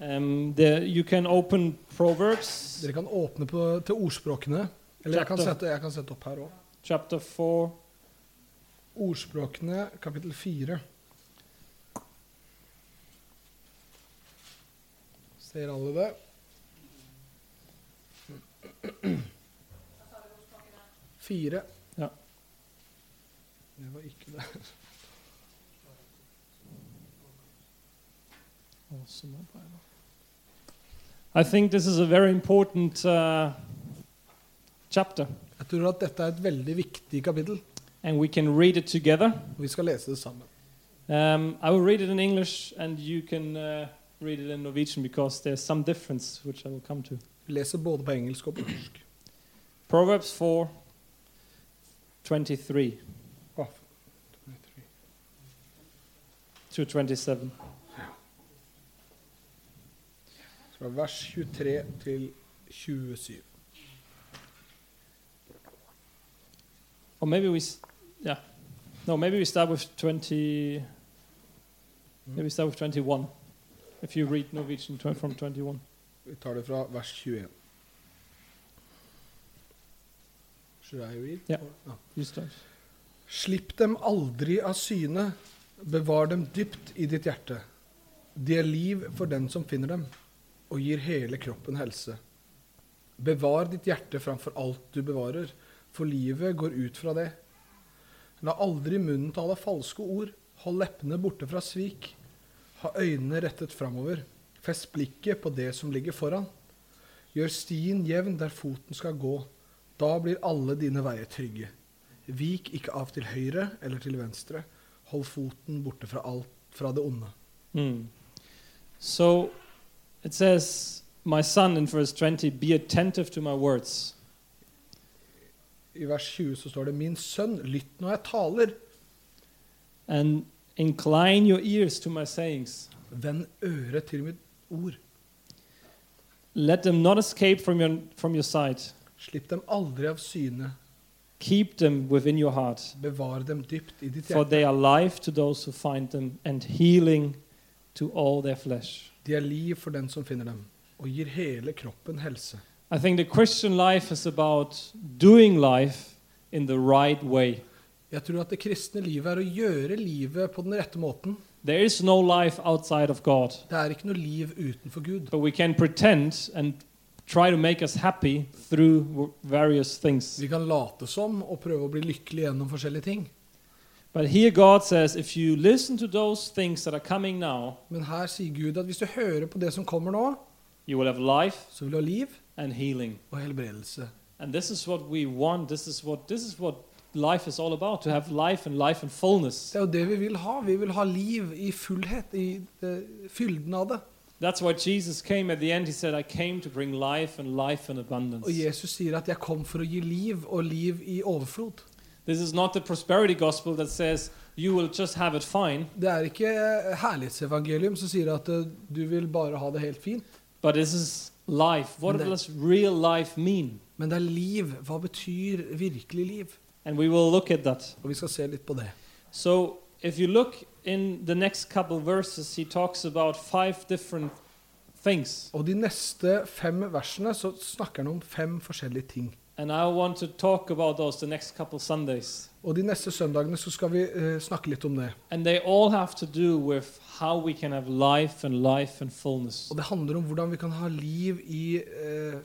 Um, the, you can open Proverbs Dere kan åpne på, til ordspråkene. Eller jeg kan sette, jeg kan sette opp her òg. chapter 4. Ordspråkene kapittel 4. Ser alle det? Fire. Ja. Det var ikke det. Awesome. I think this is a very important uh, chapter, Jeg tror at dette er et veldig viktig kapittel. and we can read it together. og Vi skal lese det sammen. Um, I will read it in English, and you can uh, read it in Norwegian because there's some difference, which I will come to. Vi leser både på engelsk og på norsk. Proverbs 4 23 Å, to 27. Fra vers 23 til 27. Or maybe we, yeah. No, maybe we start with 20. Maybe start with 21. If you read Norwegian from 21. Vi tar det fra vers 21. Should I read? Yeah. Ja. You start. Slipp dem aldri av syne, bevar dem dypt i ditt hjerte. De er liv for den som finner dem, og gir hele kroppen helse. Bevar ditt hjerte framfor alt du bevarer, for livet går ut fra det. La aldri munnen tale falske ord, hold leppene borte fra svik. Ha øynene rettet framover, fest blikket på det som ligger foran. Gjør stien jevn der foten skal gå, da blir alle dine veier trygge. Vik ikke av til høyre eller til venstre. Hold foten borte fra alt fra det onde. Mm. So it says, My son, in verse 20, be attentive to my words. I vers 20 så står det Min sønn, lytt når jeg taler. and incline your ears to my sayings. Vend øret til mitt ord. Let them not escape from your, from your sight. Slipp dem aldri av syne. Keep them within your heart, Bevar dem dypt i ditt for they are life to those who find them and healing to all their flesh. De er liv for den som finner dem, og gir hele kroppen helse. I think the Christian life is about doing life in the right way. Jeg tror at det kristne livet er å gjøre livet på den rette måten. There is no life outside of God, Det er ikke noe liv utenfor Gud. but we can pretend and try to make us happy through various things. Vi kan late som og prøve å bli lykkelig gjennom forskjellige ting. But here God says if you listen to those things that are coming now, Men her sier Gud at hvis du hører på det som kommer nå, you will have life så vil du ha liv and healing. og helbredelse. And this is what we want. This is what this is what life is all about to have life and life and fullness. Det er jo det vi vil ha. Vi vil ha liv i fullhet, i fylden av det. That's why Jesus came at the end. He said, I came to bring life and life in abundance. Og Jesus sier at 'jeg kom for å gi liv, og liv i overflod'. This is not the prosperity gospel that says you will just have it fine, Det er ikke herlighetsevangelium som sier at eh, du vil bare ha det helt fint, but this is life. What det, does real life mean? men det er liv. Hva betyr virkelig liv? And we will look at that. Og vi skal se litt på det. So, if you look in the next couple verses, he talks about five different things. Og de neste fem versene så snakker han om fem forskjellige ting. And I want to talk about those the next couple Sundays. Og de neste søndagene så skal vi uh, snakke litt om det. And they all have to do with how we can have life and life and. Og det handler om hvordan vi kan ha liv i uh,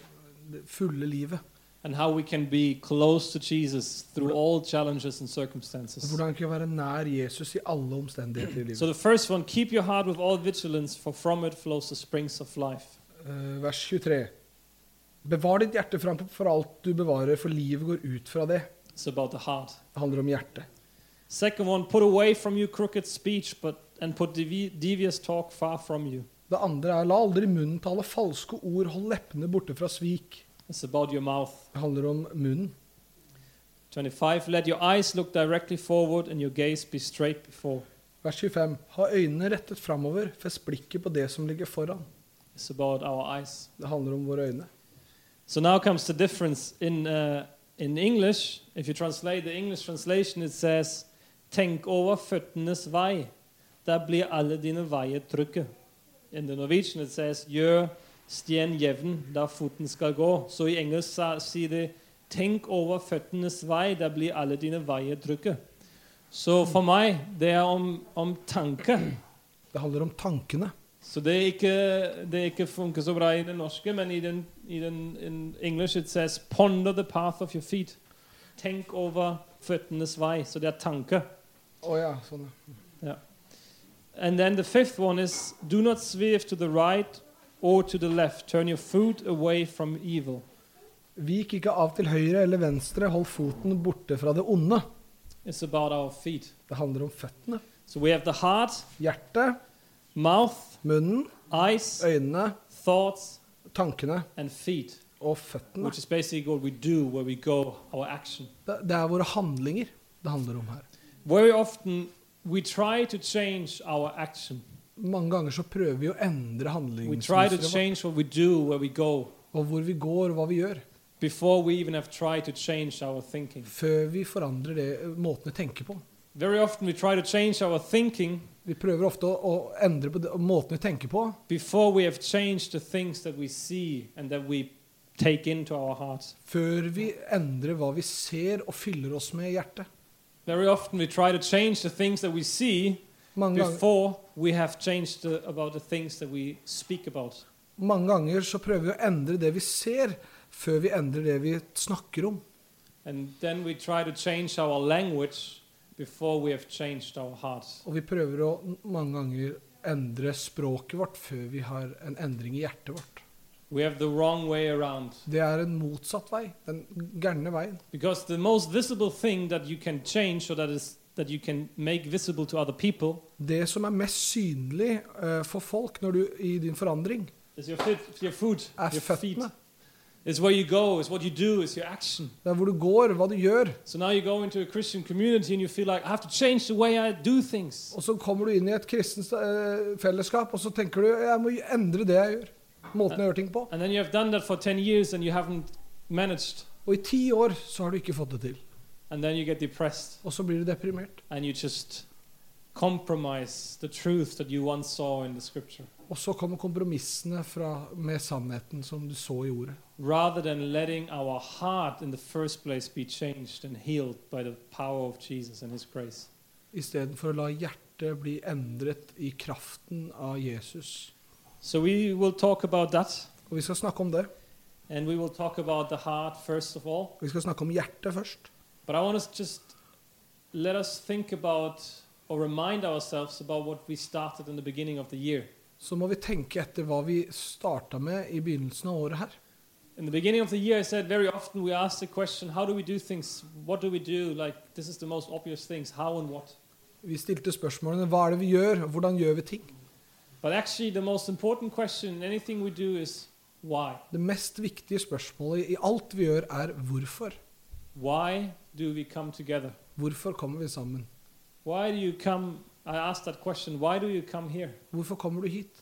det fulle livet. And how we can be close to Jesus through all challenges and circumstances. hvordan kan være nær Jesus i alle omstendigheter i livet. So the first one, keep your heart with all vigilance, for from it flows the springs of life. Uh, vers 23. Bevar ditt hjerte framfor alt du bevarer, for livet går ut fra det. It's about the heart. Det handler om hjertet. Second one, put away from you crooked speech, but and put devious talk far from you. Det andre er la aldri munnen tale falske ord, hold leppene borte fra svik. It's about your mouth. Det handler om munnen. 25, let your eyes look directly forward and your gaze be straight before. Vers 25. Ha øynene rettet framover, fest blikket på det som ligger foran. It's about our eyes. Det handler om våre øyne. So now comes the difference in uh, in English. If you translate the English translation, it says, "Tenk over føttenes vei. Der blir alle dine veier trygge." in the Norwegian it says gjør stien jevn der foten skal gå. Så i engelsk sier det tenk over føttenes vei, der blir alle dine veier trygge. Så for meg, det er om, om tanke. Det handler om tankene. Så det ikke, det ikke funker så bra i det norske, men i den, i den in English it says ponder the path of your feet. Tenk over føttenes vei. Så det er tanke. Oh, ja, sånn. ja. And then the fifth one is do not swerve to the right or to the left. Turn your foot away from evil. Vik ikke av til høyre eller venstre, hold foten borte fra det onde. It's about our feet. Det handler om føttene. So we have the heart, Hjertet, mouth, munnen, eyes, øynene, thoughts, tankene feet, og føttene. do where we go. Det det er våre handlinger det handler om her. Very often we try to change our action. Mange ganger så prøver vi å endre We try to handlingsmønsteret vårt, change what we do where we go og hvor vi går, og hva vi gjør, before we even have tried to change our thinking. før vi forandrer det, måten vi tenker på. Very often we try to change our thinking Vi prøver ofte å, å endre på det, måten vi tenker på, before we have changed the things that we see and that we take into our hearts. før vi endrer hva vi ser og fyller oss med i hjertet. Very often we try to change the things that we see Mange before we have changed the, about the things that we speak about. mange ganger så prøver vi å endre det vi ser, før vi endrer det vi snakker om. And then we try to change our language before we have changed our hearts. Og vi prøver å mange ganger endre språket vårt før vi har en endring i hjertet vårt. We have the wrong way around. Det er en motsatt vei, den gærne veien. Because the most visible thing that you can change or that is that you can make visible to other people Det som er mest synlig uh, for folk når du, i din forandring, is your, fit, your food, er your feet. It's where you go, it's what you do, it's your action. Det er hvor du går, hva du gjør. So now you go into a Christian community and you feel like I have to change the way I do things. Og så kommer du inn i et kristent eh, fellesskap, og så tenker du jeg må endre det jeg gjør. Måten jeg gjør ting på. And then you have done that for 10 years and you haven't managed. Og i ti år så har du ikke fått det til. And then you get depressed Og så blir du deprimert. and you just compromise the truth that you once saw in the scripture Og så kommer kompromissene fra, med sannheten som du så i ordet. rather than letting our heart in the first place be changed and healed by the power of Jesus and his grace. Istedenfor å la hjertet bli endret i kraften av Jesus. So we will talk about that Og vi skal snakke om det. and we will talk about the heart first of all. Vi skal snakke om hjertet først. But I want to just let us think about or remind ourselves about what we started in the beginning of the year. Så må vi tenke etter hva vi starta med i begynnelsen av året her. In the beginning of the year, I said very often we ask the question, how do we do things? What do we do? Like, this is the most obvious things. How and what? Vi stilte spørsmålene hva er det vi gjør, og hvordan gjør vi ting? But actually, the most important question in anything we do is why? Det mest viktige spørsmålet i alt vi gjør, er hvorfor. Why do we come together? Hvorfor kommer vi sammen? Why do you come? I asked that question, why do you come here? Hvorfor kommer du hit?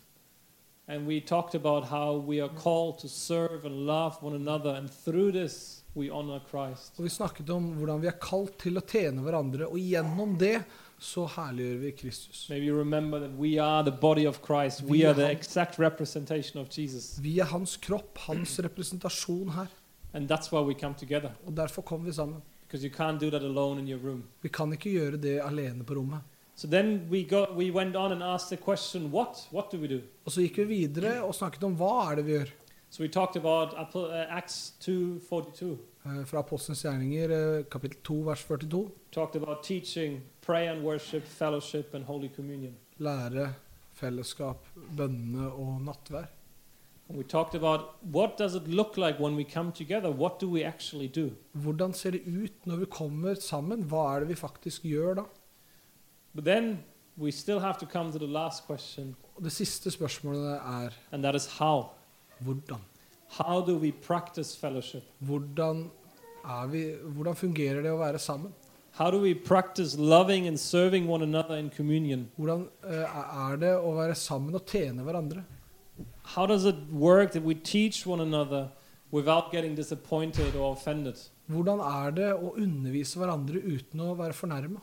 And we talked about how we are called to serve and love one another, and through this, we honor Christ. Og Vi snakket om hvordan vi er kalt til å tjene hverandre, og gjennom det så herliggjør vi Kristus. Maybe you remember that we are the body of Christ. Vi We are the exact representation of Jesus. Vi er hans kropp, hans representasjon her. And that's why we come together. Og derfor kommer vi sammen. Because you can't do that alone in your room. Vi kan ikke gjøre det alene på rommet. So then we got we went on and asked the question, what? What do we do? Og så gikk vi videre og snakket om hva er det vi gjør. So we talked about uh, Acts 2:42. Eh, Fra Apostelens gjerninger, eh, kapittel 2, vers 42. Talked about teaching, prayer and worship, fellowship and holy communion. Lære, fellesskap, bønne og nattvær. And we talked about what does it look like when we come together? What do we actually do? Hvordan ser det ut når vi kommer sammen? Hva er det vi faktisk gjør da? But then we still have to come to the last question, Og det siste spørsmålet er and that is how. hvordan? How do we practice fellowship? Hvordan, er vi, hvordan fungerer det å være sammen? How do we practice loving and serving one another in communion? Hvordan eh, er det å være sammen og tjene hverandre? How does it work that we teach one another without getting disappointed or offended? Hvordan er det å undervise hverandre uten å være fornærma?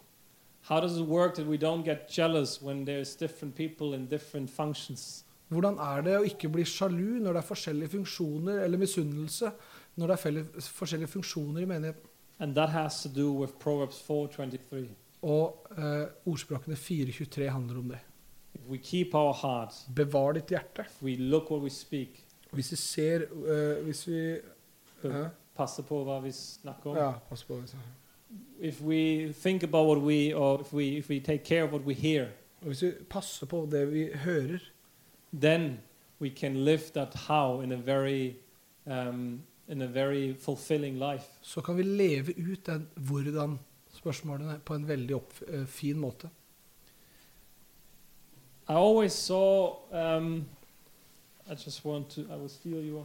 How does it work that we don't get jealous when there's different people in different functions? Hvordan er det å ikke bli sjalu når det er forskjellige funksjoner, eller misunnelse når det er forskjellige funksjoner i menigheten? And that has to do with Proverbs 4:23. Og eh, ordspråkene 4.23 handler om det. If we keep our heart, Bevar ditt hjerte. if we look what we speak, Hvis vi ser eh, Hvis vi uh, passer på hva vi snakker om. Ja, passer på. altså. If we think about what we, or if we, if we take care of what we hear, hvis vi passer på det vi hører, then we can live that how in a very, um, in a very fulfilling life. så kan vi leve ut den hvordan-spørsmålene på en veldig opp, uh, fin måte. I always saw. Um, I just want to. I will steal you.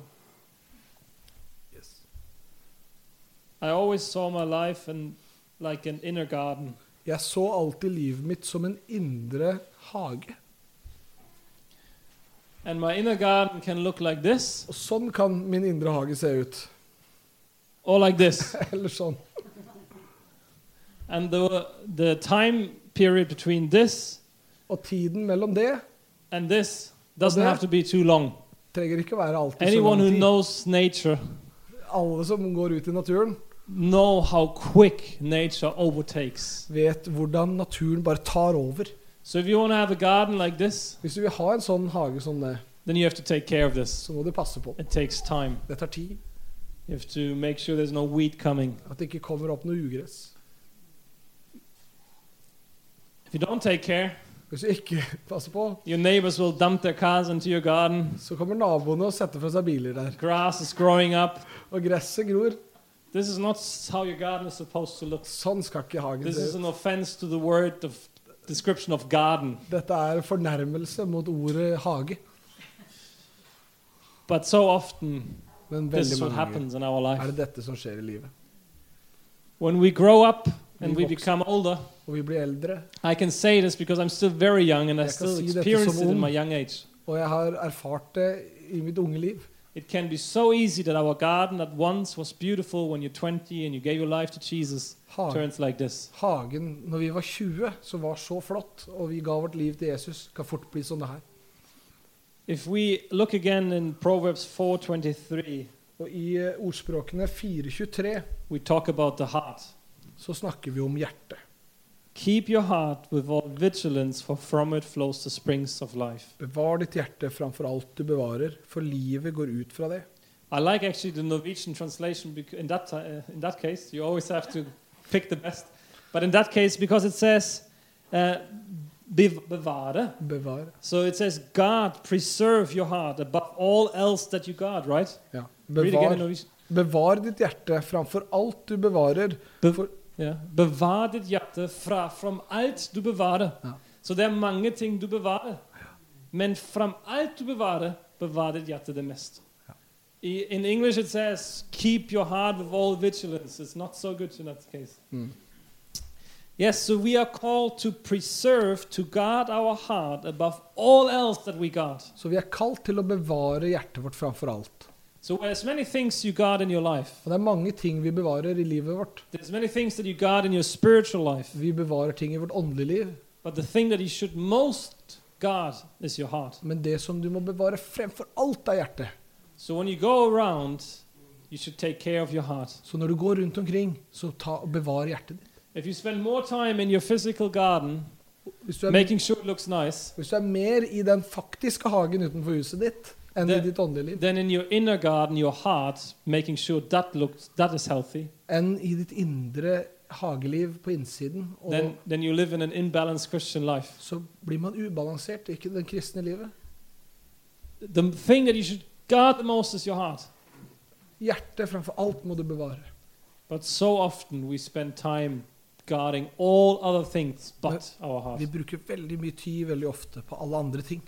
I always saw my life in, like an inner garden. Jeg så alltid livet mitt som en indre hage. And my inner garden can look like this Og sånn kan min indre hage se ut. or like this. Eller sånn. and the, the time period between this Og tiden mellom det and this doesn't det- have to be too long. trenger ikke være alltid så Anyone who lang tid. knows nature Alle som går ut i naturen, know how quick nature overtakes. vet hvordan naturen bare tar over. So if you want to have a garden like this, Hvis du vil ha en sånn hage som det, then you have to take care of this. så må du passe på. It takes time. Det tar tid. You have to make sure there's no weed coming. At det ikke kommer opp noe ugress. If you don't take care, Hvis du ikke passer på, your neighbors will dump their cars into your garden. så kommer naboene og setter fra seg biler der. Grass is growing up. Og gresset gror. This is not how your garden is supposed to look. Sånn skal ikke hagen This is an offense to the word of description of garden. Dette er fornærmelse mot ordet hage. But so often, Men this is what happens in our er det dette som skjer i livet. When we grow up and we become older, Og vi blir eldre. I can say this because I'm still very young and I still si dette experience som it in my young age. Og jeg har erfart det i mitt unge liv. It can be so easy that our garden that once was beautiful when you're 20 and you gave your life to Jesus Hagen, turns like this. hagen når vi var 20, som var så flott, og vi ga vårt liv til Jesus, kan fort bli sånn det her. If we look again in Proverbs 4:23, Og i eh, ordspråkene 423 we talk about the heart. så snakker vi om hjertet. Keep your heart with all vigilance, for from it flows the springs of life. Bevar ditt hjerte framfor alt du bevarer, for livet går ut fra det. I like actually the Norwegian translation in that uh, in that case you always have to pick the best. But in that case, because it says uh, bevare. bevare, Bevar. so it says God preserve your heart above all else that you got, Right? Ja. Bevar, bevar ditt hjerte framfor alt du bevarer. Be- For, Ja. Bevar ditt hjerte fra from alt du bevarer. Ja. Så det er mange ting du bevarer. Men from alt du bevarer, bevar ditt hjerte det mest. I, in English it says, keep your heart with all vigilance. It's not so good in that case. Mm. Yes, so we are called to preserve, to guard our heart above all else that we guard. så vi er kalt til å bevare hjertet vårt framfor alt. So there's many things you guard in your life. Og det er mange ting vi bevarer i livet vårt. There's many things that you guard in your spiritual life. Vi bevarer ting i vårt åndelige liv. But the thing that you should most guard is your heart. Men det som du må bevare fremfor alt, er hjertet. So when you go around, you should take care of your heart. Så når du går rundt omkring, så ta og bevar hjertet ditt. If you spend more time in your physical garden, Hvis du, er, making sure it looks nice, hvis du er mer i den faktiske hagen utenfor huset ditt enn i ditt åndelige liv, then in your inner garden, your heart, making sure that looks that is healthy, enn i ditt indre hageliv på innsiden, og then then you live in an imbalanced Christian life. så blir man ubalansert i det kristne livet. The thing that you should guard the most is your heart. Hjertet framfor alt må du bevare. But so often we spend time guarding all other things but our heart. Vi bruker veldig mye tid veldig ofte på alle andre ting.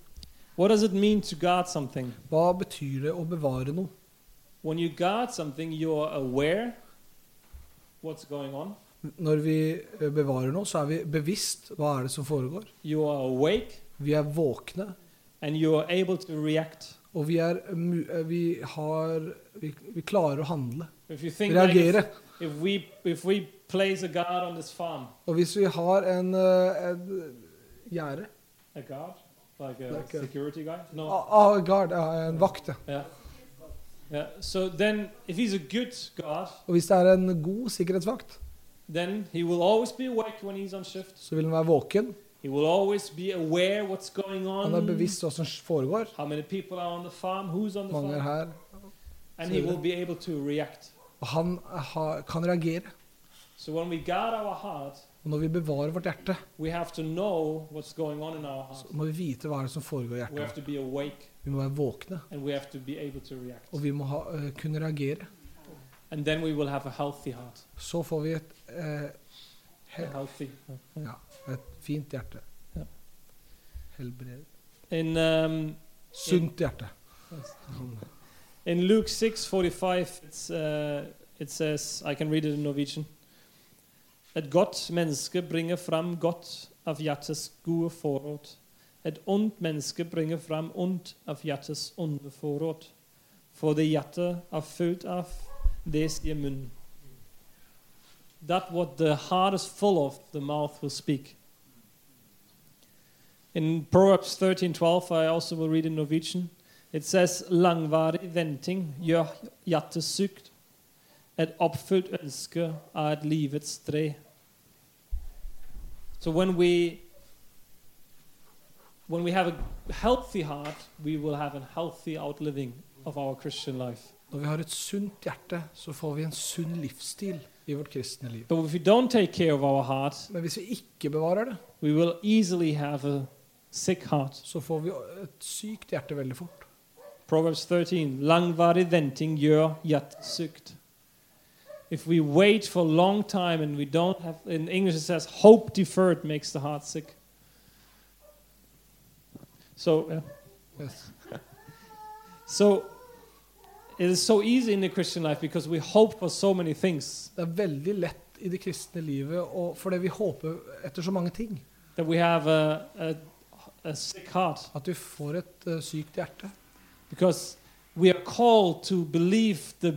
What does it mean to guard something? Hva betyr det å bevare noe? When you guard something, you're aware what's going on. Når vi eh, bevarer noe, så er vi bevisst hva er det som foregår. You are awake Vi er våkne, and you are able to react. og vi, er, eh, vi, har, vi, vi klarer å handle. If you think like if, if we if we place a guard on this farm, Og hvis vi har en, eh, en gjerde, a guard, like a Like a- guy. No. Ah, guard, uh, en vakt. Yeah. Yeah. So then, if he's a good guard, Og hvis det er en god sikkerhetsvakt, then he will always be awake when he's on shift. så vil han være våken. He will always be aware what's going Han er on. bevisst hva som foregår. How many people are on the farm? Who's on the Mange farm? her. And he will be able to react. Og han har, kan reagere. So when we guard our heart, Og når vi bevarer vårt hjerte, så må vi vite hva er det som foregår i hjertet. Vi må være våkne, og vi må ha, uh, kunne reagere. Så får vi et, uh, he, healthy. ja, et fint hjerte. In um, Sunt hjerte. in Luke 6:45 it's uh, it says I can read it in Norwegian. Et godt menneske bringer fram godt av hjertets gode forråd. Et ondt menneske bringer fram ondt av hjertets onde forråd. For det hjertet er født av, det sier munnen. That what the heart is full of, the mouth will speak. In Proverbs 13:12, I also will read in Norwegian. It says, langvarig venting gjør hjertet sykt. Et oppfylt ønske er et livets tre. So when we when we have a healthy heart, we will have a healthy outliving of our Christian life. Når vi har et sunt hjerte, så får vi en sunn livsstil i vårt kristne liv. But if we don't take care of our heart, Men hvis vi ikke bevarer det, we will easily have a sick heart. så får vi et sykt hjerte veldig fort. Proverbs 13. Langvarig venting gjør hjertet sykt. If we wait for a long time and we don't have, in English it says, hope deferred makes the heart sick. So, yeah. Yes. so it is so easy in the Christian life because we hope for so many things Det er veldig lett i det kristne livet og fordi vi håper etter så mange ting, that we have a, a, a sick heart at vi får et uh, sykt hjerte. because we are called to believe the,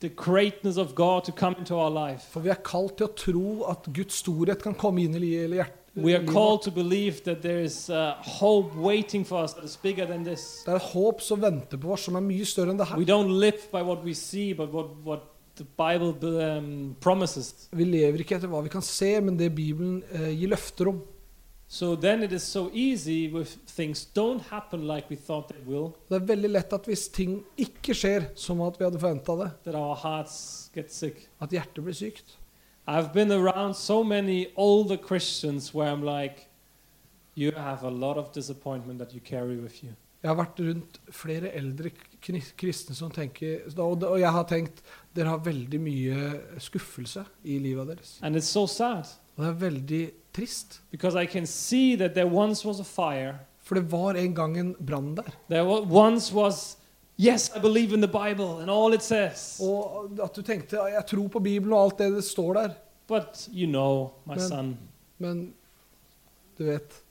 the greatness of God to come into our life. For vi er kalt til å tro at Guds storhet kan komme inn i livet hjert- We are called to believe that there is uh, hope waiting for us that is bigger than this. Det er håp som venter på oss, som er mye større enn det We don't live by what we see, but what, what the Bible um, promises. Vi lever ikke etter hva vi kan se, men det Bibelen eh, gir løfter om. So then it is so easy if things don't happen like we thought they will, Det er veldig lett at hvis ting ikke skjer som at vi hadde forventa det, that our hearts get sick. at hjertet blir sykt. I've been around so many older Christians where I'm like, you have a lot of disappointment that you carry with you. Jeg har vært rundt flere eldre kni- kristne som tenker Og og jeg har tenkt dere har veldig mye skuffelse i livet deres. And it's so sad Og det er veldig trist. because I can see that there once was a fire For det var en gang en brann der. There wa- once was, yes, I believe in the Bible and all it says. Og at du tenkte jeg tror på Bibelen og alt det det står der. But you know, my Men- son, Men du vet,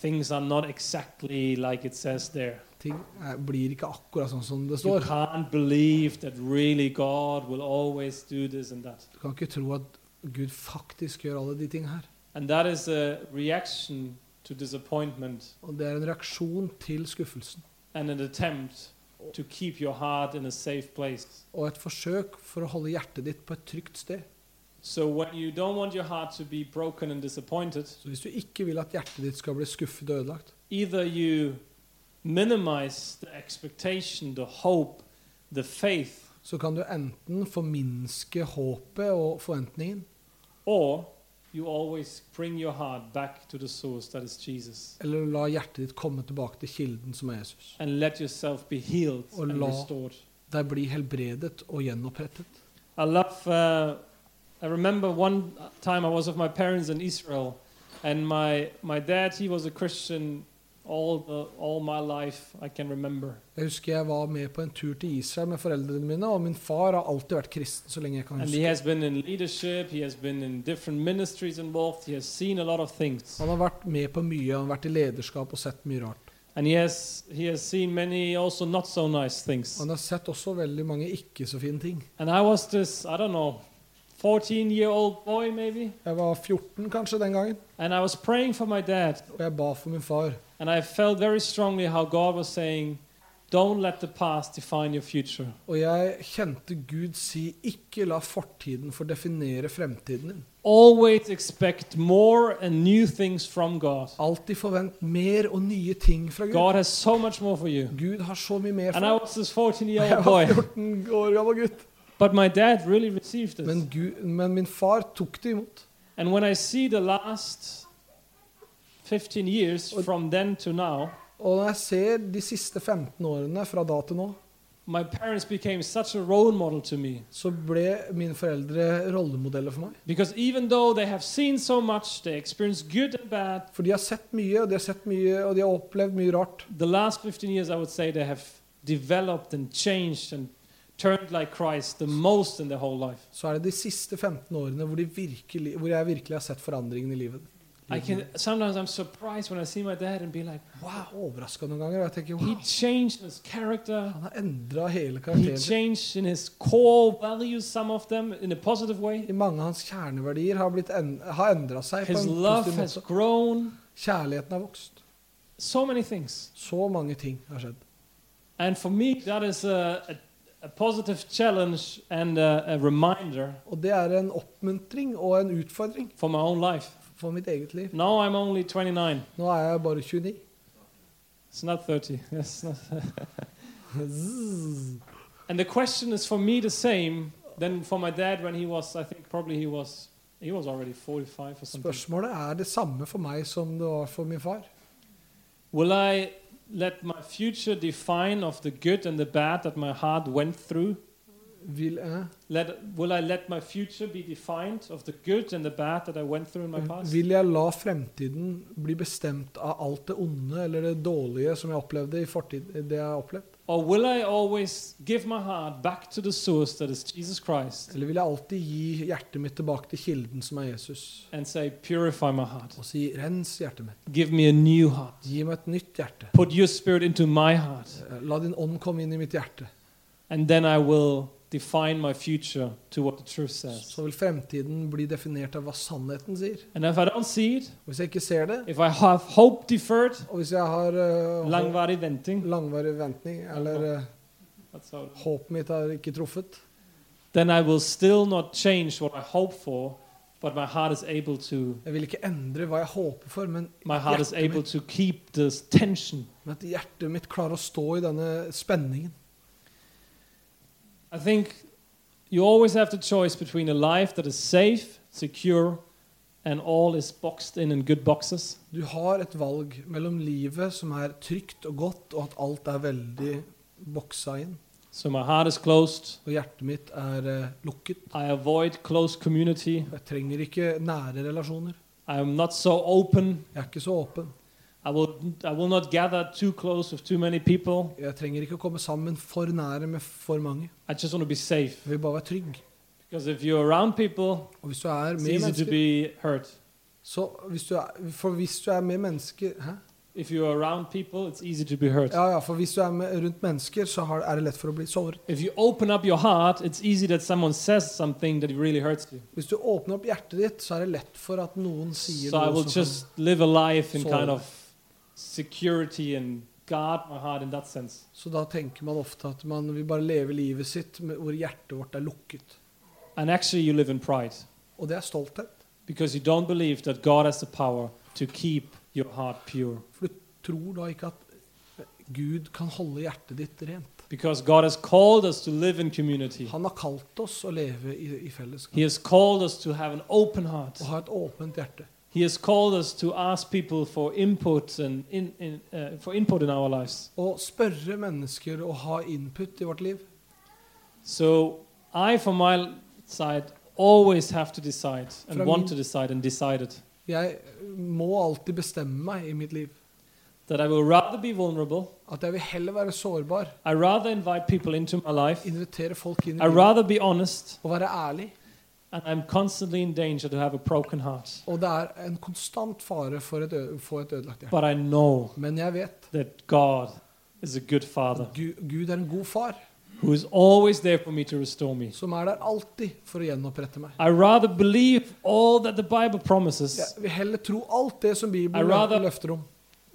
things are not exactly like it says there. ting er, blir ikke akkurat sånn som det You står. can't believe that really God will always do this and that. Du kan ikke tro at Gud faktisk gjør alle de ting her. And that is a reaction to disappointment Og det er en reaksjon til skuffelsen. and an attempt to keep your heart in a safe place. Og et forsøk for å holde hjertet ditt på et trygt sted. So when you don't want your heart to be broken and disappointed, Så hvis du ikke vil at hjertet ditt skal bli skuffet og ødelagt, either you minimize the expectation, the hope, the faith, så kan du enten forminske håpet og forventningen, or you always bring your heart back to the source that is Jesus eller la hjertet ditt komme tilbake til kilden som er Jesus. and let yourself be healed Og and la- restored. bli helbredet og gjenopprettet. I love, uh, I remember one time I was with my parents in Israel, and my, my dad, he was a Christian all, the, all my life, I can remember. Jeg husker jeg var med på en tur til Israel med foreldrene mine, og min far har alltid vært kristen så lenge jeg kan And he huske. has been in leadership, he has been in different ministries involved, he has seen a lot of things. Han har vært med på mye, han har vært i lederskap og sett mye rart. And he has, he has seen many also not so nice things. Han har sett også veldig mange ikke så fine ting. And I was this, I don't know, 14 year old boy maybe. Jeg var 14 kanskje den gangen, And I was praying for my dad. og jeg ba for min far. And I felt very strongly how God was saying, Don't let the past define your future. Og jeg kjente Gud si 'ikke la fortiden få definere fremtiden din'. Always expect more and new things from God. Alltid forvent mer og nye ting fra Gud. God has so much more for you. Gud har så mye mer for And I was this 14 year Jeg var 14 år gammel gutt. But my dad really received this. Men, Gud, men min far tok det imot. And when I see the last 15 years Og- from then to now, Og når jeg ser de siste 15 årene fra da til nå, my parents became such a role model to me. så ble mine foreldre rollemodeller for meg. Because even though they have seen so much, they experienced good and bad, For de har sett mye, og de har sett mye, og de har opplevd mye rart. the last 15 years, I would say they have developed and changed and turned like Christ the most in their whole life. Så er det de siste 15 årene hvor, de virkelig, hvor jeg virkelig har sett forandringen i livet. I can sometimes I'm surprised when I see my dad and be like, Wow, overraska noen ganger. Jeg tenker, he wow, changed his character. Han har endra hele karakteren. sin. changed in his core values, some of them in a positive way. I mange av hans kjerneverdier har, blitt en, har endra seg på en love positiv has måte. grown. Kjærligheten har vokst. So many things. Så mange ting har skjedd. And for me, that is a, a, a positive challenge and a, a reminder Og det er en oppmuntring og en utfordring for my own life. For mitt eget liv. Now I'm only 29. Nå er jeg bare 29. It's not 30. Yes. And the question is for me the same than for my dad when he was, I think probably he was, he was already 45 or something. Spørsmålet er det samme for meg som det var for min far. Will I let my future define of the good and the bad that my heart went through? Vil, jeg Let, will I let my future be defined of the good and the bad that I went through in my past? vil jeg la fremtiden bli bestemt av alt det onde eller det dårlige som jeg opplevde i fortid, det jeg har opplevd? Or will I always give my heart back to the source that is Jesus Christ Eller vil jeg alltid gi hjertet mitt tilbake til kilden som er Jesus? and say, Purify my heart? Og si 'rens hjertet mitt'. Give me a new heart. Gi meg et nytt hjerte. Put your spirit into my heart. Eh, La din ånd komme inn i mitt hjerte. And then I will define my future to what the truth says. Så vil fremtiden bli definert av hva sannheten sier. And if I don't see it, Hvis jeg ikke ser det, if I have hope deferred, og hvis jeg har uh, langvarig venting, langvarig ventning, eller uh, håpet mitt er ikke truffet, then I will still not change what I hope for, but my heart is able to jeg vil ikke endre hva jeg håper for, men my heart is able mitt, to keep this tension. men at hjertet mitt klarer å stå i denne spenningen. I think you always have the choice between a life that is safe, secure, and all is boxed in in good boxes, Du har et valg mellom livet som er trygt og godt, og at alt er veldig boksa inn, so my heart is closed. og hjertet mitt er eh, lukket. I avoid close community. Jeg trenger ikke nære relasjoner. I am not so open. Jeg er ikke så åpen. I will I will not gather too close with too many people. Jeg trenger ikke å komme sammen for nære med for mange. I just want to be safe. Jeg vil bare være trygg. Because if you're around people, Og hvis du er it's med easy to mennesker, be hurt. så hvis du er, For hvis du er med mennesker Hæ? If you're around people, it's easy to be hurt. Ja, ja, for hvis du er med, rundt mennesker, så har, er det lett for å bli såret. If you open up your heart, it's easy that someone says something that really hurts you. Hvis du åpner opp hjertet ditt, så er det lett for at noen sier So I noe will som just live a life in So- kind of security and God my heart in that sense. Så da tenker man ofte at man vil bare leve livet sitt med, hvor hjertet vårt er lukket. And actually, you live in pride Og det er stolthet. because you don't believe that God has the power to keep your heart pure. For du tror da ikke at Gud kan holde hjertet ditt rent. Because God has called us to live in community. Han har kalt oss å leve i, i fellesskap He has called us to have an open heart. og ha et åpent hjerte. He has called us to ask people for input and in, in, uh, for input in our lives. Og spørre mennesker og ha input i vårt liv. So I, from my side, always have to decide and From want to decide and decided Jeg må alltid bestemme meg i mitt liv that I will rather be vulnerable. at jeg vil heller være sårbar, I rather invite people into my life. invitere folk inn i I liv. rather be honest. og være ærlig. And I'm constantly in danger to have a broken heart. Og det er en konstant fare for et ø få et ødelagt hjerte. But I know Men jeg vet that God is a good father Gud, Gud er en god far who is always there for me to restore me. som er der alltid for å gjenopprette meg. I rather believe all that the Bible promises Jeg vil heller tro alt det som Bibelen rather- løfter om,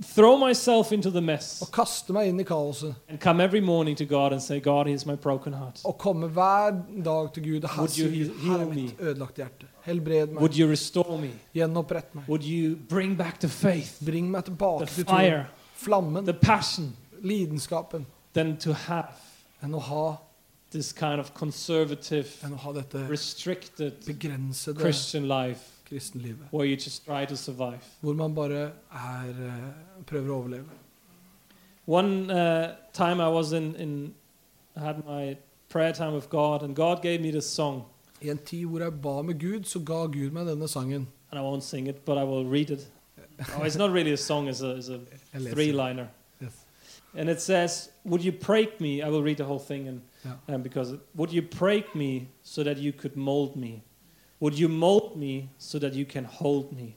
throw myself into the mess og kaste meg inn i kaoset. and come every morning to God and say, God, here's my broken heart. Og komme hver dag til Gud her Would you heal her er me? mitt ødelagte hjerte. Helbred meg. Would you restore me? Gjenopprett meg. Would you bring back the faith, Bring meg tilbake the til fire, Flammen, the passion, lidenskapen. than to have Enn å ha, this kind of conservative, enn å ha dette restricted Christian life kristenlivet. where you just try to survive. Hvor man bare er, eh, prøver å overleve. One uh, time I was in, in, I had my prayer time with God, and God gave me this song. I en tid hvor jeg ba med Gud, så ga Gud meg denne sangen. And I won't sing it, but I will read it. Oh, it's not really a song, it's a, it's a three liner. Yes. And it says, Would you break me? I will read the whole thing, and Ja. um, because it, would you break me so that you could mold me? Would you mold me so that you can hold me?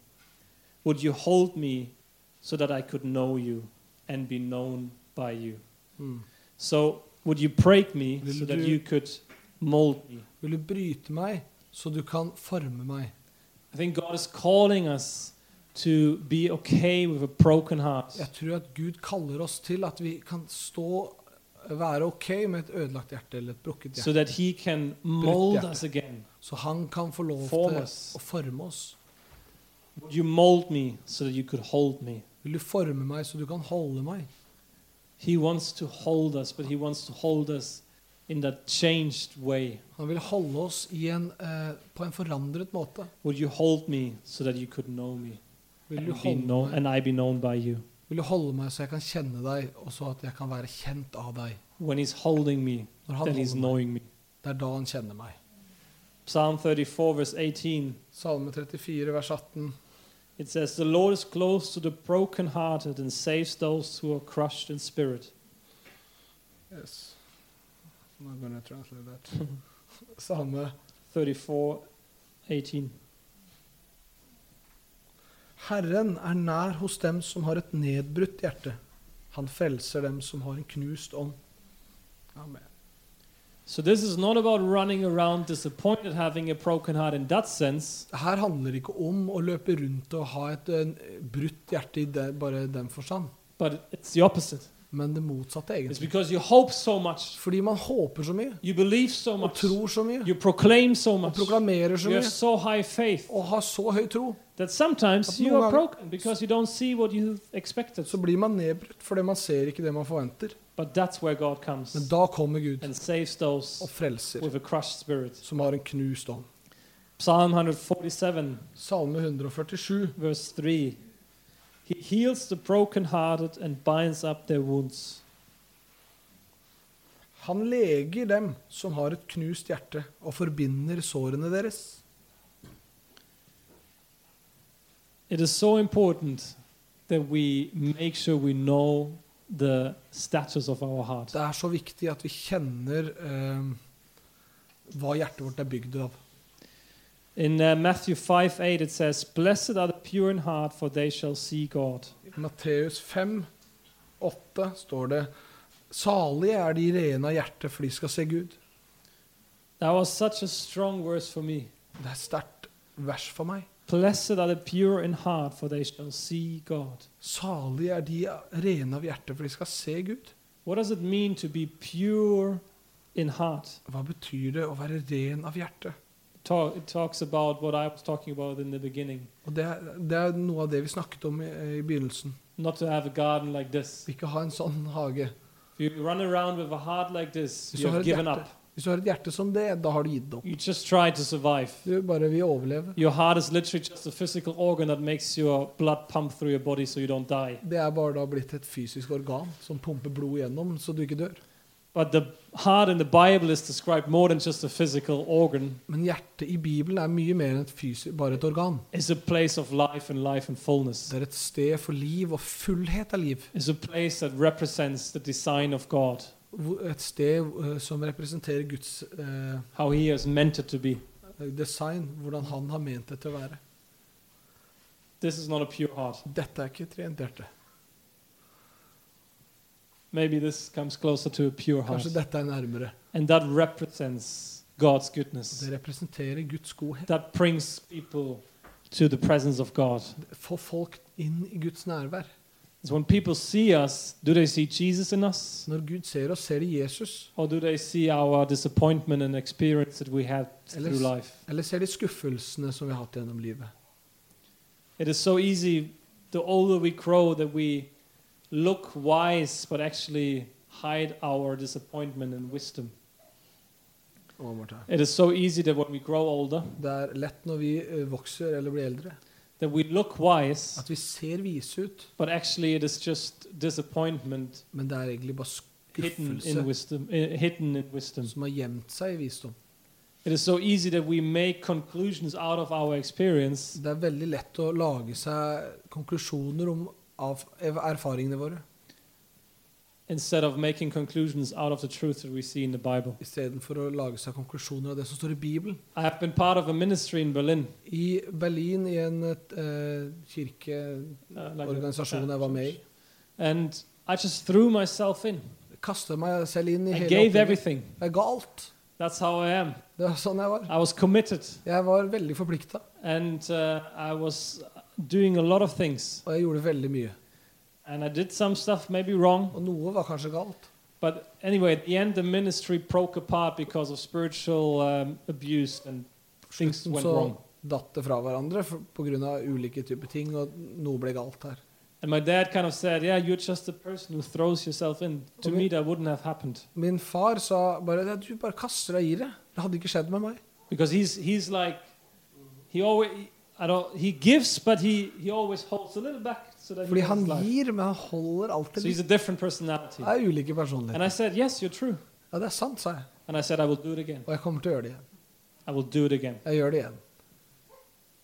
Would you hold me so that I could know you and be known by you? Mm. So, would you break me so that you- you could mold me? Vil du bryte meg, så du kan forme meg? I think God is calling us to be okay with a broken heart. Jeg tror at Gud kaller oss til at vi kan stå være ok med et ødelagt hjerte eller et brukket so hjerte. that He can mold hjerte. us again. Så han kan få lov Form til us. å forme oss. Would you mold me so that you could hold me? Vil du forme meg, så du kan holde meg? He wants to hold us, but He wants to hold us in that changed way. Han vil holde oss i en, eh, på en forandret måte. Would you hold me so that you could know me Vil and, du, be holde known, meg, and I be known by you? Vil du holde meg så jeg kan kjenne deg, og så at jeg kan være kjent av deg? When He's holding me, Når han then He's holder knowing me. det er da han kjenner meg. Psalm 34, verse 18, Salme 34, vers 18. it says, The Lord is close to the brokenhearted and saves those who are crushed in spirit. Yes. I'm gonna translate that. Salme 34, 18. Herren er nær hos dem som har et nedbrutt hjerte. Han frelser dem som har en knust ånd. Amen. So this is not about running around disappointed, having a broken heart in that sense. Det her handler ikke om å løpe rundt og ha et eh, brutt hjerte i det, bare den forstand, But it's the opposite. men det motsatte, It's egentlig. because you hope so much, Fordi man håper så mye, you believe so og tror så mye, you proclaim so og proklamerer så you have mye, so high faith og har så høy tro, that sometimes you are broken because you don't see what you've expected. så blir man nedbrutt fordi man ser ikke det man forventer. But that's where God comes Men da kommer Gud and saves those og frelser, with a crushed spirit. som har en knust ånd. Psalm 147, Salme 147. verse 3. He heals the brokenhearted and binds up their wounds. Han leger dem som har et knust hjerte, og forbinder sårene deres. It is so important that we make sure we know the status of our heart. Det er så viktig at vi kjenner um, hva hjertet vårt er bygd av. In uh, Matthew 5 8, it says, Blessed are the pure in heart, for they shall see God. I Matteus 5, 8 står det Salige er de rene av hjerte, for de skal se Gud. That was such a strong verse for me. Det er et sterkt vers for meg. Blessed are the pure in heart, for they shall see God. Salige er de rene av hjerte, for de skal se Gud. What does it mean to be pure in heart? Hva betyr det å være ren av hjerte? Talk, it talks about what I was talking about in the beginning. Og det, er- det er noe av det vi snakket om i, i begynnelsen. Not to have a garden like this. Ikke ha en sånn hage. If you run around with a heart like this, you have given hjerte, up. Hvis du har et hjerte som det, da har du gitt opp. You just try to survive. Du bare vil overleve. Your heart is literally just a physical organ that makes your blood pump through your body so you don't die. Det er bare da blitt et fysisk organ som pumper blod gjennom, så du ikke dør. But the heart in the Bible is described more than just a physical organ. Men hjertet i Bibelen er mye mer enn et fysisk, bare et organ. It's a place of life and life and fullness. Det er et sted for liv og fullhet av liv. It's a place that represents the design of God, Et sted eh, som representerer Guds uh, how He has meant it to be. design, hvordan han har ment det til å være. This is not a pure heart. Dette er ikke et rent hjerte. Maybe this comes closer to a pure heart. Kanskje dette er nærmere. And that represents God's goodness. Det representerer Guds godhet. That brings people to the presence of God. Få folk inn i Guds nærvær. Is when people see us, do they see Jesus in us? Når Gud ser oss, ser de Jesus. Or do they see our disappointment and experience that we through Eller- life? Eller ser de skuffelsene som vi har hatt gjennom livet? It is so easy, the older we grow, that we look wise but actually hide our disappointment and wisdom. One more time. It is so easy that when we grow older, Det er lett når vi eh, vokser eller blir eldre, that we look wise, at vi ser vise ut, but actually it is just disappointment men det er egentlig bare hidden in skuffelse wisdom. eh, hidden in wisdom. som har gjemt seg i visdom. It is so easy that we make conclusions out of our experience Det er veldig lett å lage seg konklusjoner om, av erfaringene våre, instead of making conclusions out of the truth that we see in the Bible. istedenfor å lage seg konklusjoner av det som står i Bibelen. I have been part of a ministry in Berlin. I Berlin, i en uh, kirkeorganisasjon uh, like jeg var med i, And I just threw myself in. kastet meg selv inn i I hele gave everything. Jeg ga alt. That's how I am. Det var sånn jeg var. I was committed Jeg var veldig forplikta, and uh, I was doing a lot of things. og jeg gjorde veldig mye. And I did some stuff maybe wrong. Og noe var kanskje galt. But anyway, at the end, the ministry broke apart because of spiritual um, abuse and things went wrong. datt det fra hverandre pga. ulike typer ting, og noe ble galt her. And my dad kind of said, Yeah, you're just a person who throws yourself in. To Okay. me, that wouldn't have happened. Min far sa bare ja, du bare kaster deg i det. Det hadde ikke skjedd med meg. Because he's, he's like, he always, I don't, he gives, but he, he always holds a little back Fordi han gir, men han holder alltid litt. a different. Det er ulike And personligheter. Said, Yes. Ja, det er sant, sa jeg. Said, I will do it again. Og jeg kommer til å gjøre det igjen. I will do it again. Jeg gjør det igjen.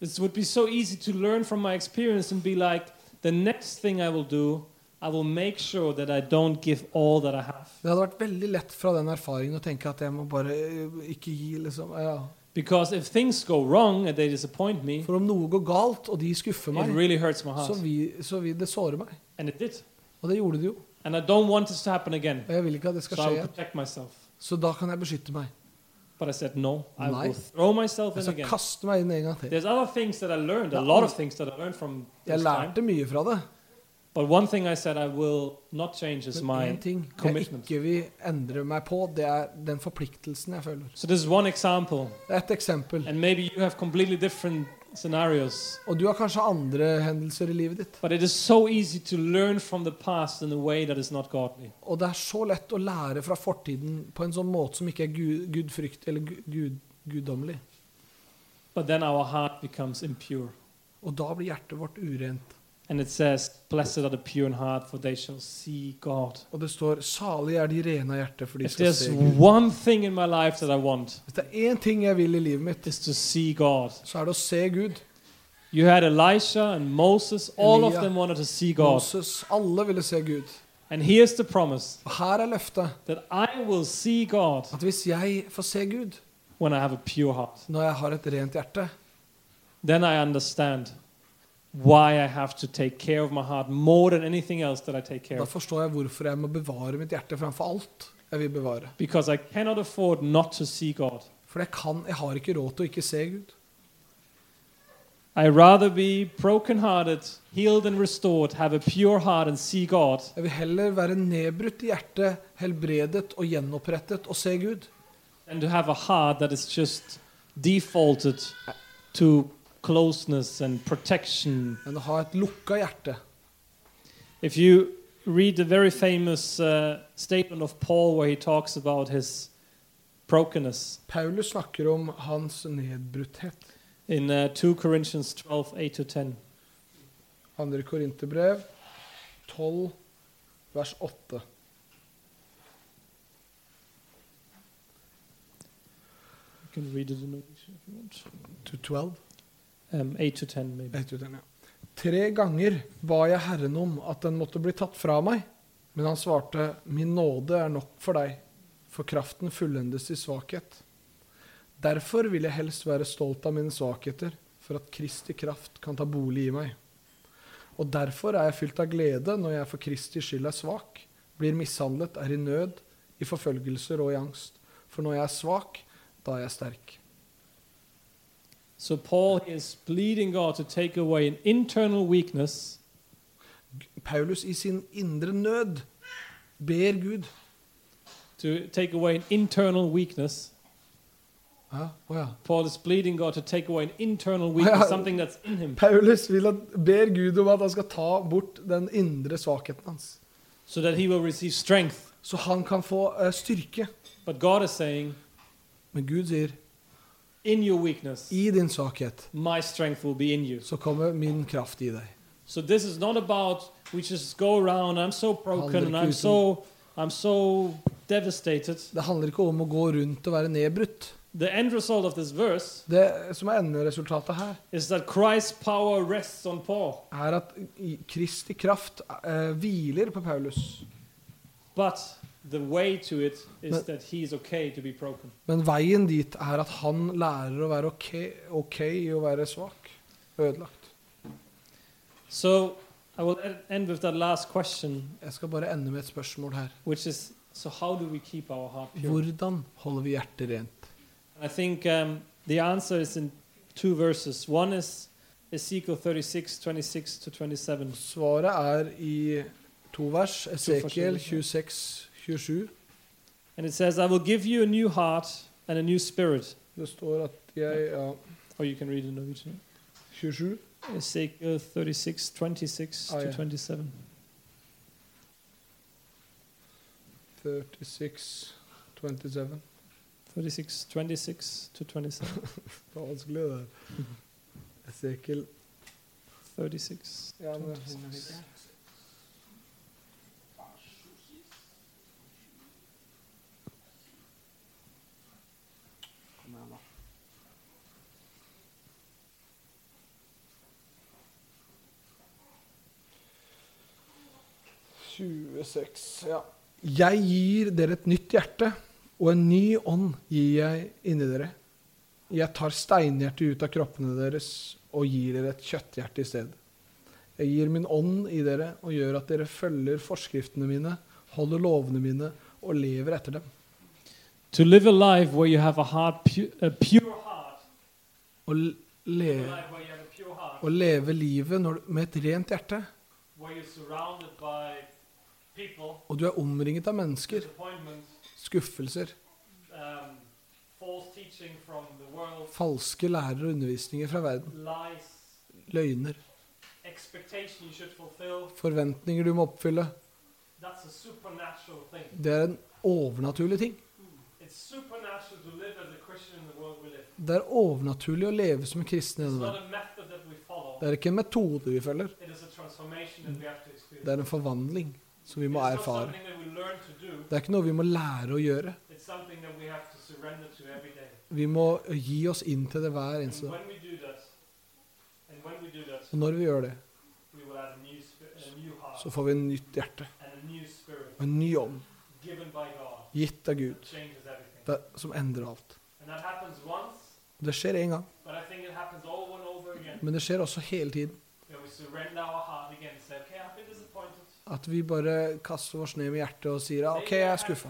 It would be so easy to learn from my experience and be like, the next thing I will do, I will make sure that I don't give all that I have. Det hadde vært veldig lett fra den erfaringen å tenke at jeg må bare eh, ikke gi, liksom. Ja. Because if things go wrong and they disappoint me, For om noe går galt, og de skuffer it meg, really hurts my så heart. vil, så vil det såre meg. And it did. Og det gjorde det jo. And I don't want this to happen again. Og jeg vil ikke at det skal So I skje will igjen. protect myself. Så da kan jeg beskytte meg. But I said, no, I Nei. will throw myself Jeg in skal again. kaste meg inn en gang til. There's other things that I learned, a lot of things that I learned from Jeg this time. lærte mye fra det. But one thing I said I will not change is my én ting jeg commitment. ikke vil endre meg på, det er den forpliktelsen jeg føler. So this is one example. Et eksempel. And maybe you have completely different scenarios. Og du har kanskje andre hendelser i livet ditt. But it is so easy to learn from the past in a way that is not godly. Og det er så lett å lære fra fortiden på en sånn måte som ikke er gud, gudfrykt eller gud, guddommelig. But then our heart becomes impure. Og da blir hjertet vårt urent. And it says, Blessed are the pure in heart, for they shall see God. Og det står 'salig er de rene av hjerte, for de If skal there's se Gud'. one thing in my life that I want, Hvis det er én ting jeg vil i livet mitt, is to see God. så er det å se Gud. You had Elisha and Moses, all of Elia, them wanted to see God. Moses, alle ville se Gud. And here's the promise Og her er løftet that I will see God at hvis jeg får se Gud when I have a pure heart. når jeg har et rent hjerte, Then I understand da forstår jeg hvorfor jeg må bevare mitt hjerte framfor alt jeg vil bevare. Because I cannot afford not to see God. For jeg, kan, jeg har ikke råd til å ikke se Gud. I rather be brokenhearted, healed and restored, have a pure heart and see God Jeg vil heller være nedbrutt i hjertet, helbredet og gjenopprettet og se Gud, than to have a heart that is just defaulted to closeness and protection. Men ha et lukka hjerte. If you read the very famous uh, statement of Paul where he talks about his brokenness Paulus snakker om hans nedbrutthet. in uh, 2 Corinthians 12 8-10. 2. Korinterbrev 12, vers 8. You can read it in English if you want. To 12. Um, eight to ten, maybe. Eight to ten, ja. Tre ganger ba jeg Herren om at den måtte bli tatt fra meg, men han svarte, min nåde er nok for deg, for kraften fullendes i svakhet. Derfor vil jeg helst være stolt av mine svakheter, for at Kristi kraft kan ta bolig i meg. Og derfor er jeg fylt av glede når jeg for Kristi skyld er svak, blir mishandlet, er i nød, i forfølgelser og i angst. For når jeg er svak, da er jeg sterk. So Paul is pleading God to take away an internal weakness Paulus i sin indre nød ber Gud. to take away an internal weakness. Ja, å ja. Paul is pleading God to take away an internal weakness, Yeah. something that's in him, Paulus vil at, ber Gud om at han skal ta bort den indre svakheten hans. so that he will receive strength. Så han kan få uh, styrke. But God is saying, Men Gud sier, in your weakness, i din svakhet my strength will be in you. så kommer min kraft i deg. So this is not about we just go around. I'm so broken and I'm ikke so I'm so devastated. Det handler ikke om å gå rundt og være nedbrutt. The end result of this verse Det som er enderesultatet her, is that Christ's power rests on Paul, er at Kristi kraft eh, hviler på Paulus. but okay. Men veien dit er at han lærer å være ok, okay i å være svak. Ødelagt. So I will end with that last question, Jeg skal bare ende med et spørsmål her. is so how do we keep our heart pure? Hvordan holder vi hjertet rent? I think um, the answer is in two verses. One is Ezekiel 36, 26 to 27. Svaret er i to vers. Esekiel forskjellige. 26, 27. And it says, I will give you a new heart and a new spirit. Det står at jeg Ja, Or you can read in Norwegian. 27. Ezekiel 36, 26 Oh, to 27. 36, 27. 36, 26 to 27. Det var vanskelig, det der. Esekiel 36. ja, men, «26, ja. Jeg gir dere et nytt hjerte, og en ny ånd gir jeg inni dere. Jeg tar steinhjertet ut av kroppene deres og gir dere et kjøtthjerte i stedet. Jeg gir min ånd i dere og gjør at dere følger forskriftene mine, holder lovene mine og lever etter dem. To live a life where you have a heart, pu- a pure heart. Å, le leve. Å livet når, med et rent hjerte. Where you're surrounded by Og du er omringet av mennesker. Skuffelser. um, Falske lærer og undervisninger fra verden. Løgner. Forventninger du må oppfylle. Det er en overnaturlig ting. Live. Det er overnaturlig å leve som en kristen i denne verden. Det er ikke en metode vi følger. Det er en forvandling som vi må erfare. Det er ikke noe vi må lære å gjøre. Vi må gi oss inn til det hver eneste dag. Og når vi gjør det, så får vi en nytt hjerte og en ny ånd gitt av Gud, som endrer alt. Det skjer én gang, men det skjer også hele tiden. Where we surrender our heart again and say, okay, I've been disappointed. At vi bare kaster oss ned med hjertet og sier OK, jeg er skuffa.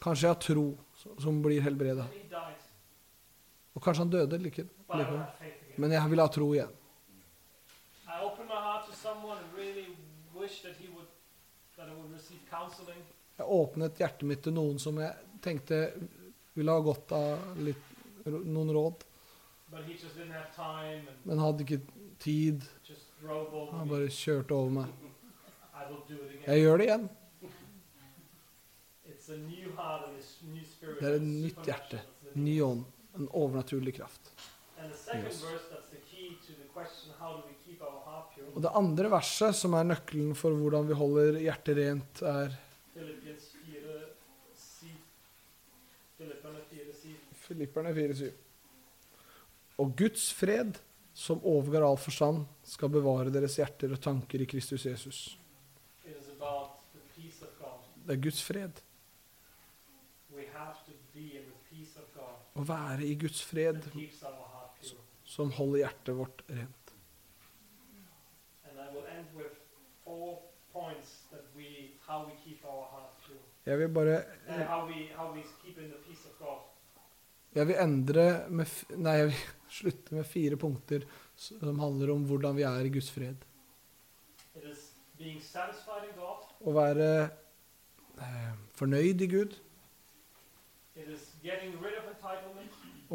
Kanskje jeg har tro som- blir helbreda. Og kanskje han døde likevel. Like. Men jeg vil ha tro igjen. Jeg åpnet hjertet mitt til noen som jeg tenkte ville ha godt av litt, noen råd, men hadde ikke tid. Han bare kjørte over meg. Jeg gjør det igjen. Det er et nytt hjerte, ny ånd, en overnaturlig kraft. Yes. Og det andre verset, som er nøkkelen for hvordan vi holder hjertet rent, er Philippians 4, 7. Filipperne 4, 7. Filipperne 4,7. Og Guds fred, som overgår all forstand, skal bevare deres hjerter og tanker i Kristus Jesus. Det er Guds fred. We have to be in the peace of God Å være i Guds fred som holder hjertet vårt rent. And I will end with four points that we, how we keep our heart pure. Jeg vil bare And how we, how we keep in the peace of God. Jeg vil endre med Nei, jeg vil slutte med fire punkter som handler om hvordan vi er i Guds fred. It is being satisfied in God. Å være eh, fornøyd i Gud.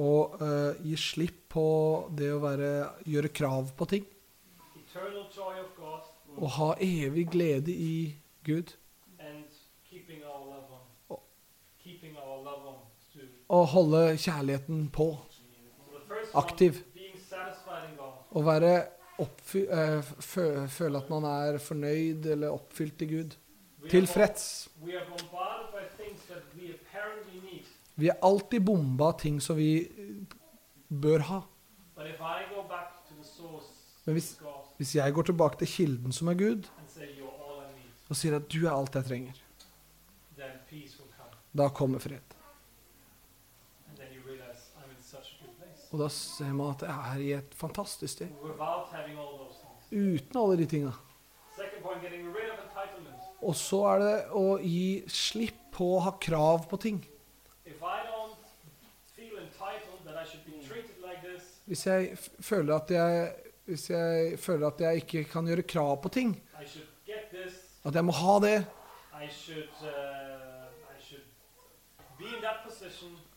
Og eh, gi slipp på det å være, gjøre krav på ting. Og ha evig glede i Gud. Og holde kjærligheten på. Aktiv. Å være føle at man er fornøyd eller oppfylt i Gud. Tilfreds. Vi er alltid bomba av ting som vi eh, bør ha. Men hvis- Hvis jeg går tilbake til kilden som er Gud, og sier at du er alt jeg trenger, da kommer fred. And then you realize I'm in such a good place. Og da ser man at jeg er i et fantastisk sted. Uten alle de tinga. Og så er det å gi slipp på å ha krav på ting. Hvis jeg føler at jeg, hvis jeg føler at jeg ikke kan gjøre krav på ting, at jeg må ha det, uh,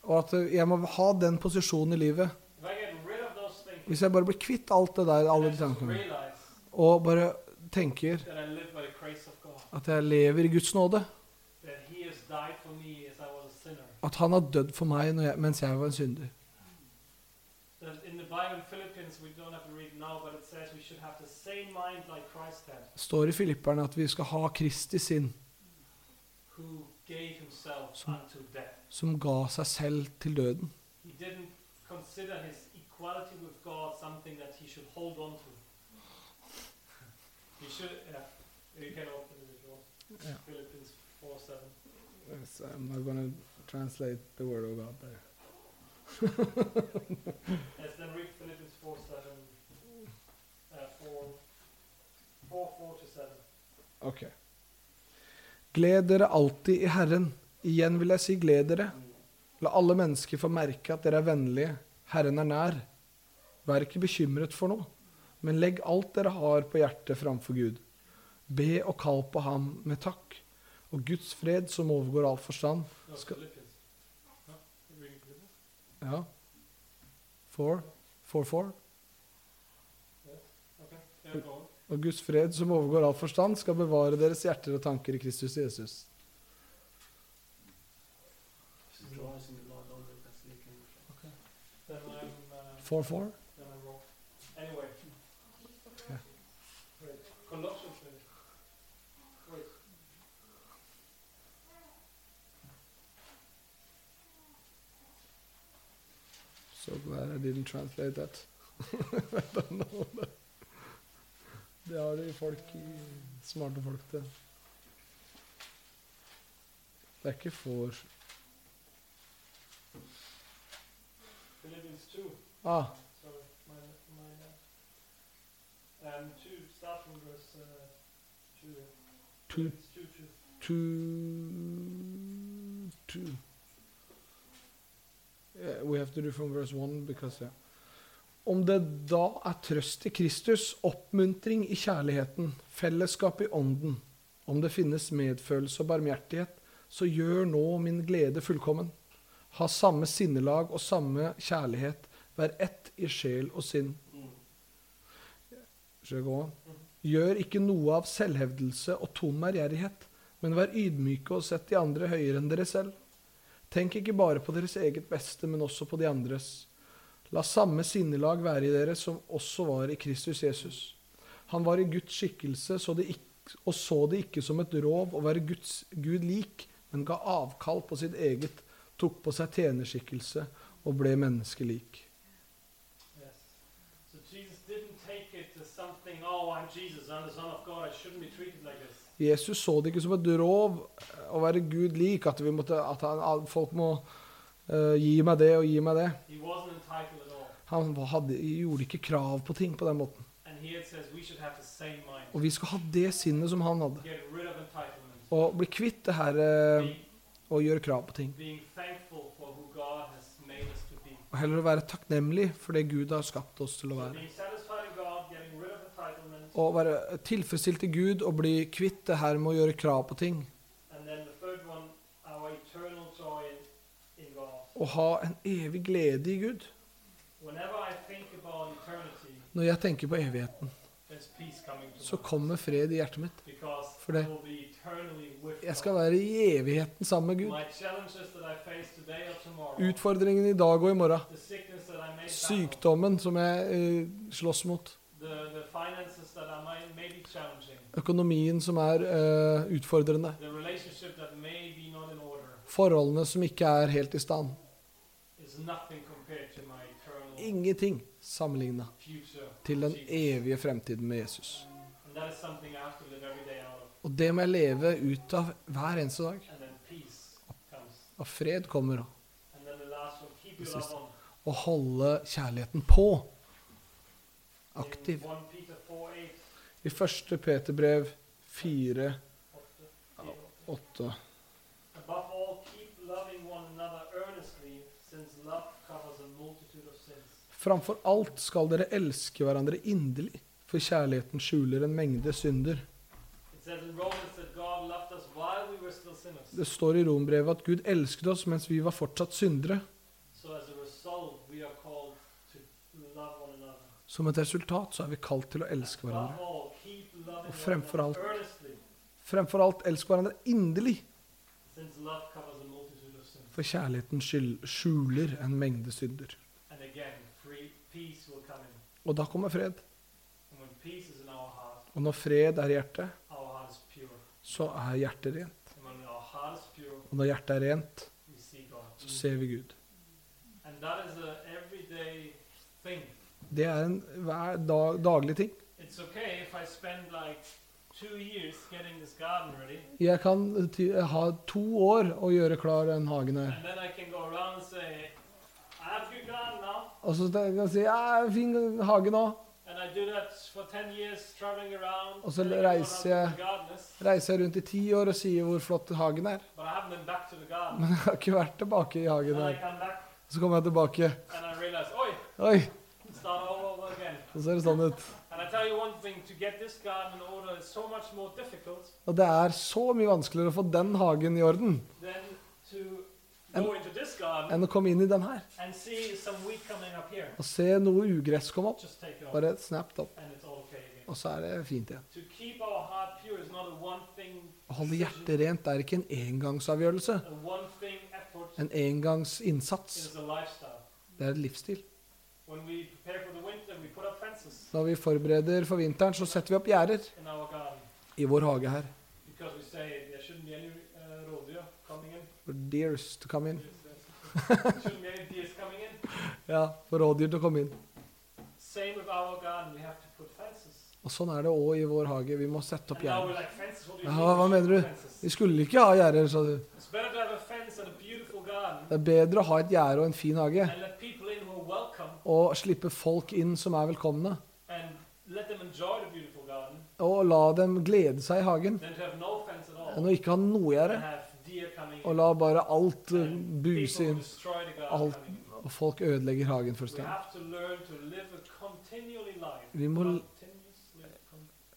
og at jeg må ha den posisjonen i livet If I get rid of those things, Hvis jeg bare blir kvitt alt det der, alle de tankene, og bare tenker at jeg lever i Guds nåde, at han har dødd for meg jeg, mens jeg var en synder. Står i Filipperne at vi skal ha Kristi sinn, Som- som ga seg selv til døden. He didn't consider his something that he should hold on to. He should, yeah, you can open it if you want. Yeah. Philippians 4 7. Yes, I'm not gonna translate the word of God there. Yes, then read Philippians 4 7. Uh, 4, 4 4 7. Ok. Gled dere alltid i Herren. Igjen vil jeg si gled dere. La alle mennesker få merke at dere er vennlige. Herren er nær. Vær ikke bekymret for noe, men legg alt dere har på hjertet framfor Gud. Be og kall på ham med takk. Og Guds fred, som overgår all forstand, Skal- ja, Four. Four, four. Og Guds fred, som overgår all forstand, skal bevare deres hjerter og tanker i Kristus Jesus. Okay. Then I'm, uh, For, for. then I'm wrong. Anyway. Yeah. Wait, Colossians maybe. Wait. So glad I didn't translate that. I don't know that. Det har de folk i smarte folk til. Det er ikke for Philippians 2. Ah, Sorry, my, my, uh, um, 2, start from verse uh, 2. yeah. two, Philippians 2, 2. two, two. Yeah, we have to do from verse one because yeah. Om det da er trøst i Kristus, oppmuntring i kjærligheten, fellesskap i ånden, om det finnes medfølelse og barmhjertighet, så gjør nå min glede fullkommen. Ha samme sinnelag og samme kjærlighet, vær ett i sjel og sinn. Gjør ikke noe av selvhevdelse og tom ærgjerrighet, men vær ydmyke og sett de andre høyere enn dere selv. Tenk ikke bare på deres eget beste, men også på de andres. La samme sinnelag være i dere som også var i Kristus Jesus. Han var i Guds skikkelse så det ikk- og så det ikke som et rov å være Guds, Gud lik, men ga avkall på sitt eget, tok på seg tjenerskikkelse og ble menneskelik. Yes. So Jesus didn't take it as something, oh, I'm Jesus, I'm the Son of God, I shouldn't be treated like this. Jesus så det ikke som et rov å være Gud lik, at, vi måtte, at han, folk må uh, gi meg det og gi meg det. Han hadde, gjorde ikke krav på ting på den måten. Og vi skal ha det sinnet som han hadde. Og bli kvitt det her uh, Be, å gjøre krav på ting. Og heller å være takknemlig for det Gud har skapt oss til å være. being satisfied in God, getting rid of entitlement, Å være tilfredsstilt til Gud og bli kvitt det her med å gjøre krav på ting. Å ha en evig glede i Gud. Når jeg tenker på evigheten, så kommer fred i hjertet mitt. For det- Jeg skal være i evigheten sammen med Gud. Utfordringen i dag og i morgen. Sykdommen som jeg eh, slåss mot. Økonomien som er uh, utfordrende. Forholdene som ikke er helt i stand. Ingenting sammenligna til den evige fremtiden med Jesus. Og det må jeg leve ut av hver eneste dag. Og fred kommer. og holde kjærligheten på. Aktiv. I 1 Peter 4, 8, I første Peterbrev 4, 8 Above all, keep loving one another earnestly, since love covers a multitude of sins. Framfor alt skal dere elske hverandre inderlig, for kjærligheten skjuler en mengde synder. Det står i Rombrevet at Gud elsket oss mens vi var fortsatt syndere. So as a result, we are called to love one another. Som et resultat så er vi kalt til å elske hverandre. Og fremfor alt- Fremfor alt elsk hverandre inderlig, for kjærligheten skjuler en mengde synder. Og da kommer fred. Og når fred er i hjertet, så er hjertet rent. Og når hjertet er rent, så ser vi Gud. And that is a everyday thing. Det er en hver dag, daglig ting. Okay like ready, Jeg kan ha to år å gjøre klar den hagen her. say. Og så kan jeg si ja, fin hage nå. And I do that for 10 years, around. Og så reiser jeg- Reiser jeg rundt i ti år og sier hvor flott hagen er. Men jeg har ikke vært tilbake i hagen her. Så kommer jeg tilbake. realize, oi, Oi, start all over again. Så ser det sånn ut. Og det er så mye vanskeligere å få den hagen i orden enn å komme inn i den her. Og se noe ugress komme opp. Bare snap det opp. Og så er det fint igjen. Å holde hjertet rent er ikke en engangsavgjørelse. En engangs innsats. is a lifestyle. Det er et livsstil. Når vi forbereder for vinteren, så setter vi opp gjerder i vår hage her. because we say there shouldn't be any uh, rådyr coming in. For deers to come in. Ja, for rådyr til å komme inn. Same with our garden, we have to put fences. Og sånn er det òg i vår hage. Vi må sette opp gjerder. Ja, hva mener du? Vi skulle ikke ha gjerder, sa du. It's better to have a fence and a beautiful garden Det er bedre å ha et gjerde og en fin hage. and let people in who are welcome Og slippe folk inn som er velkomne. Og la dem glede seg i hagen. Og å ikke ha noe å coming Og la bare alt uh, buse inn. Alt, og folk ødelegger hagen life. Vi må,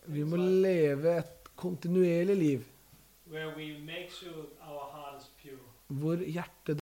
vi må leve et kontinuerlig liv. Hvor hjertet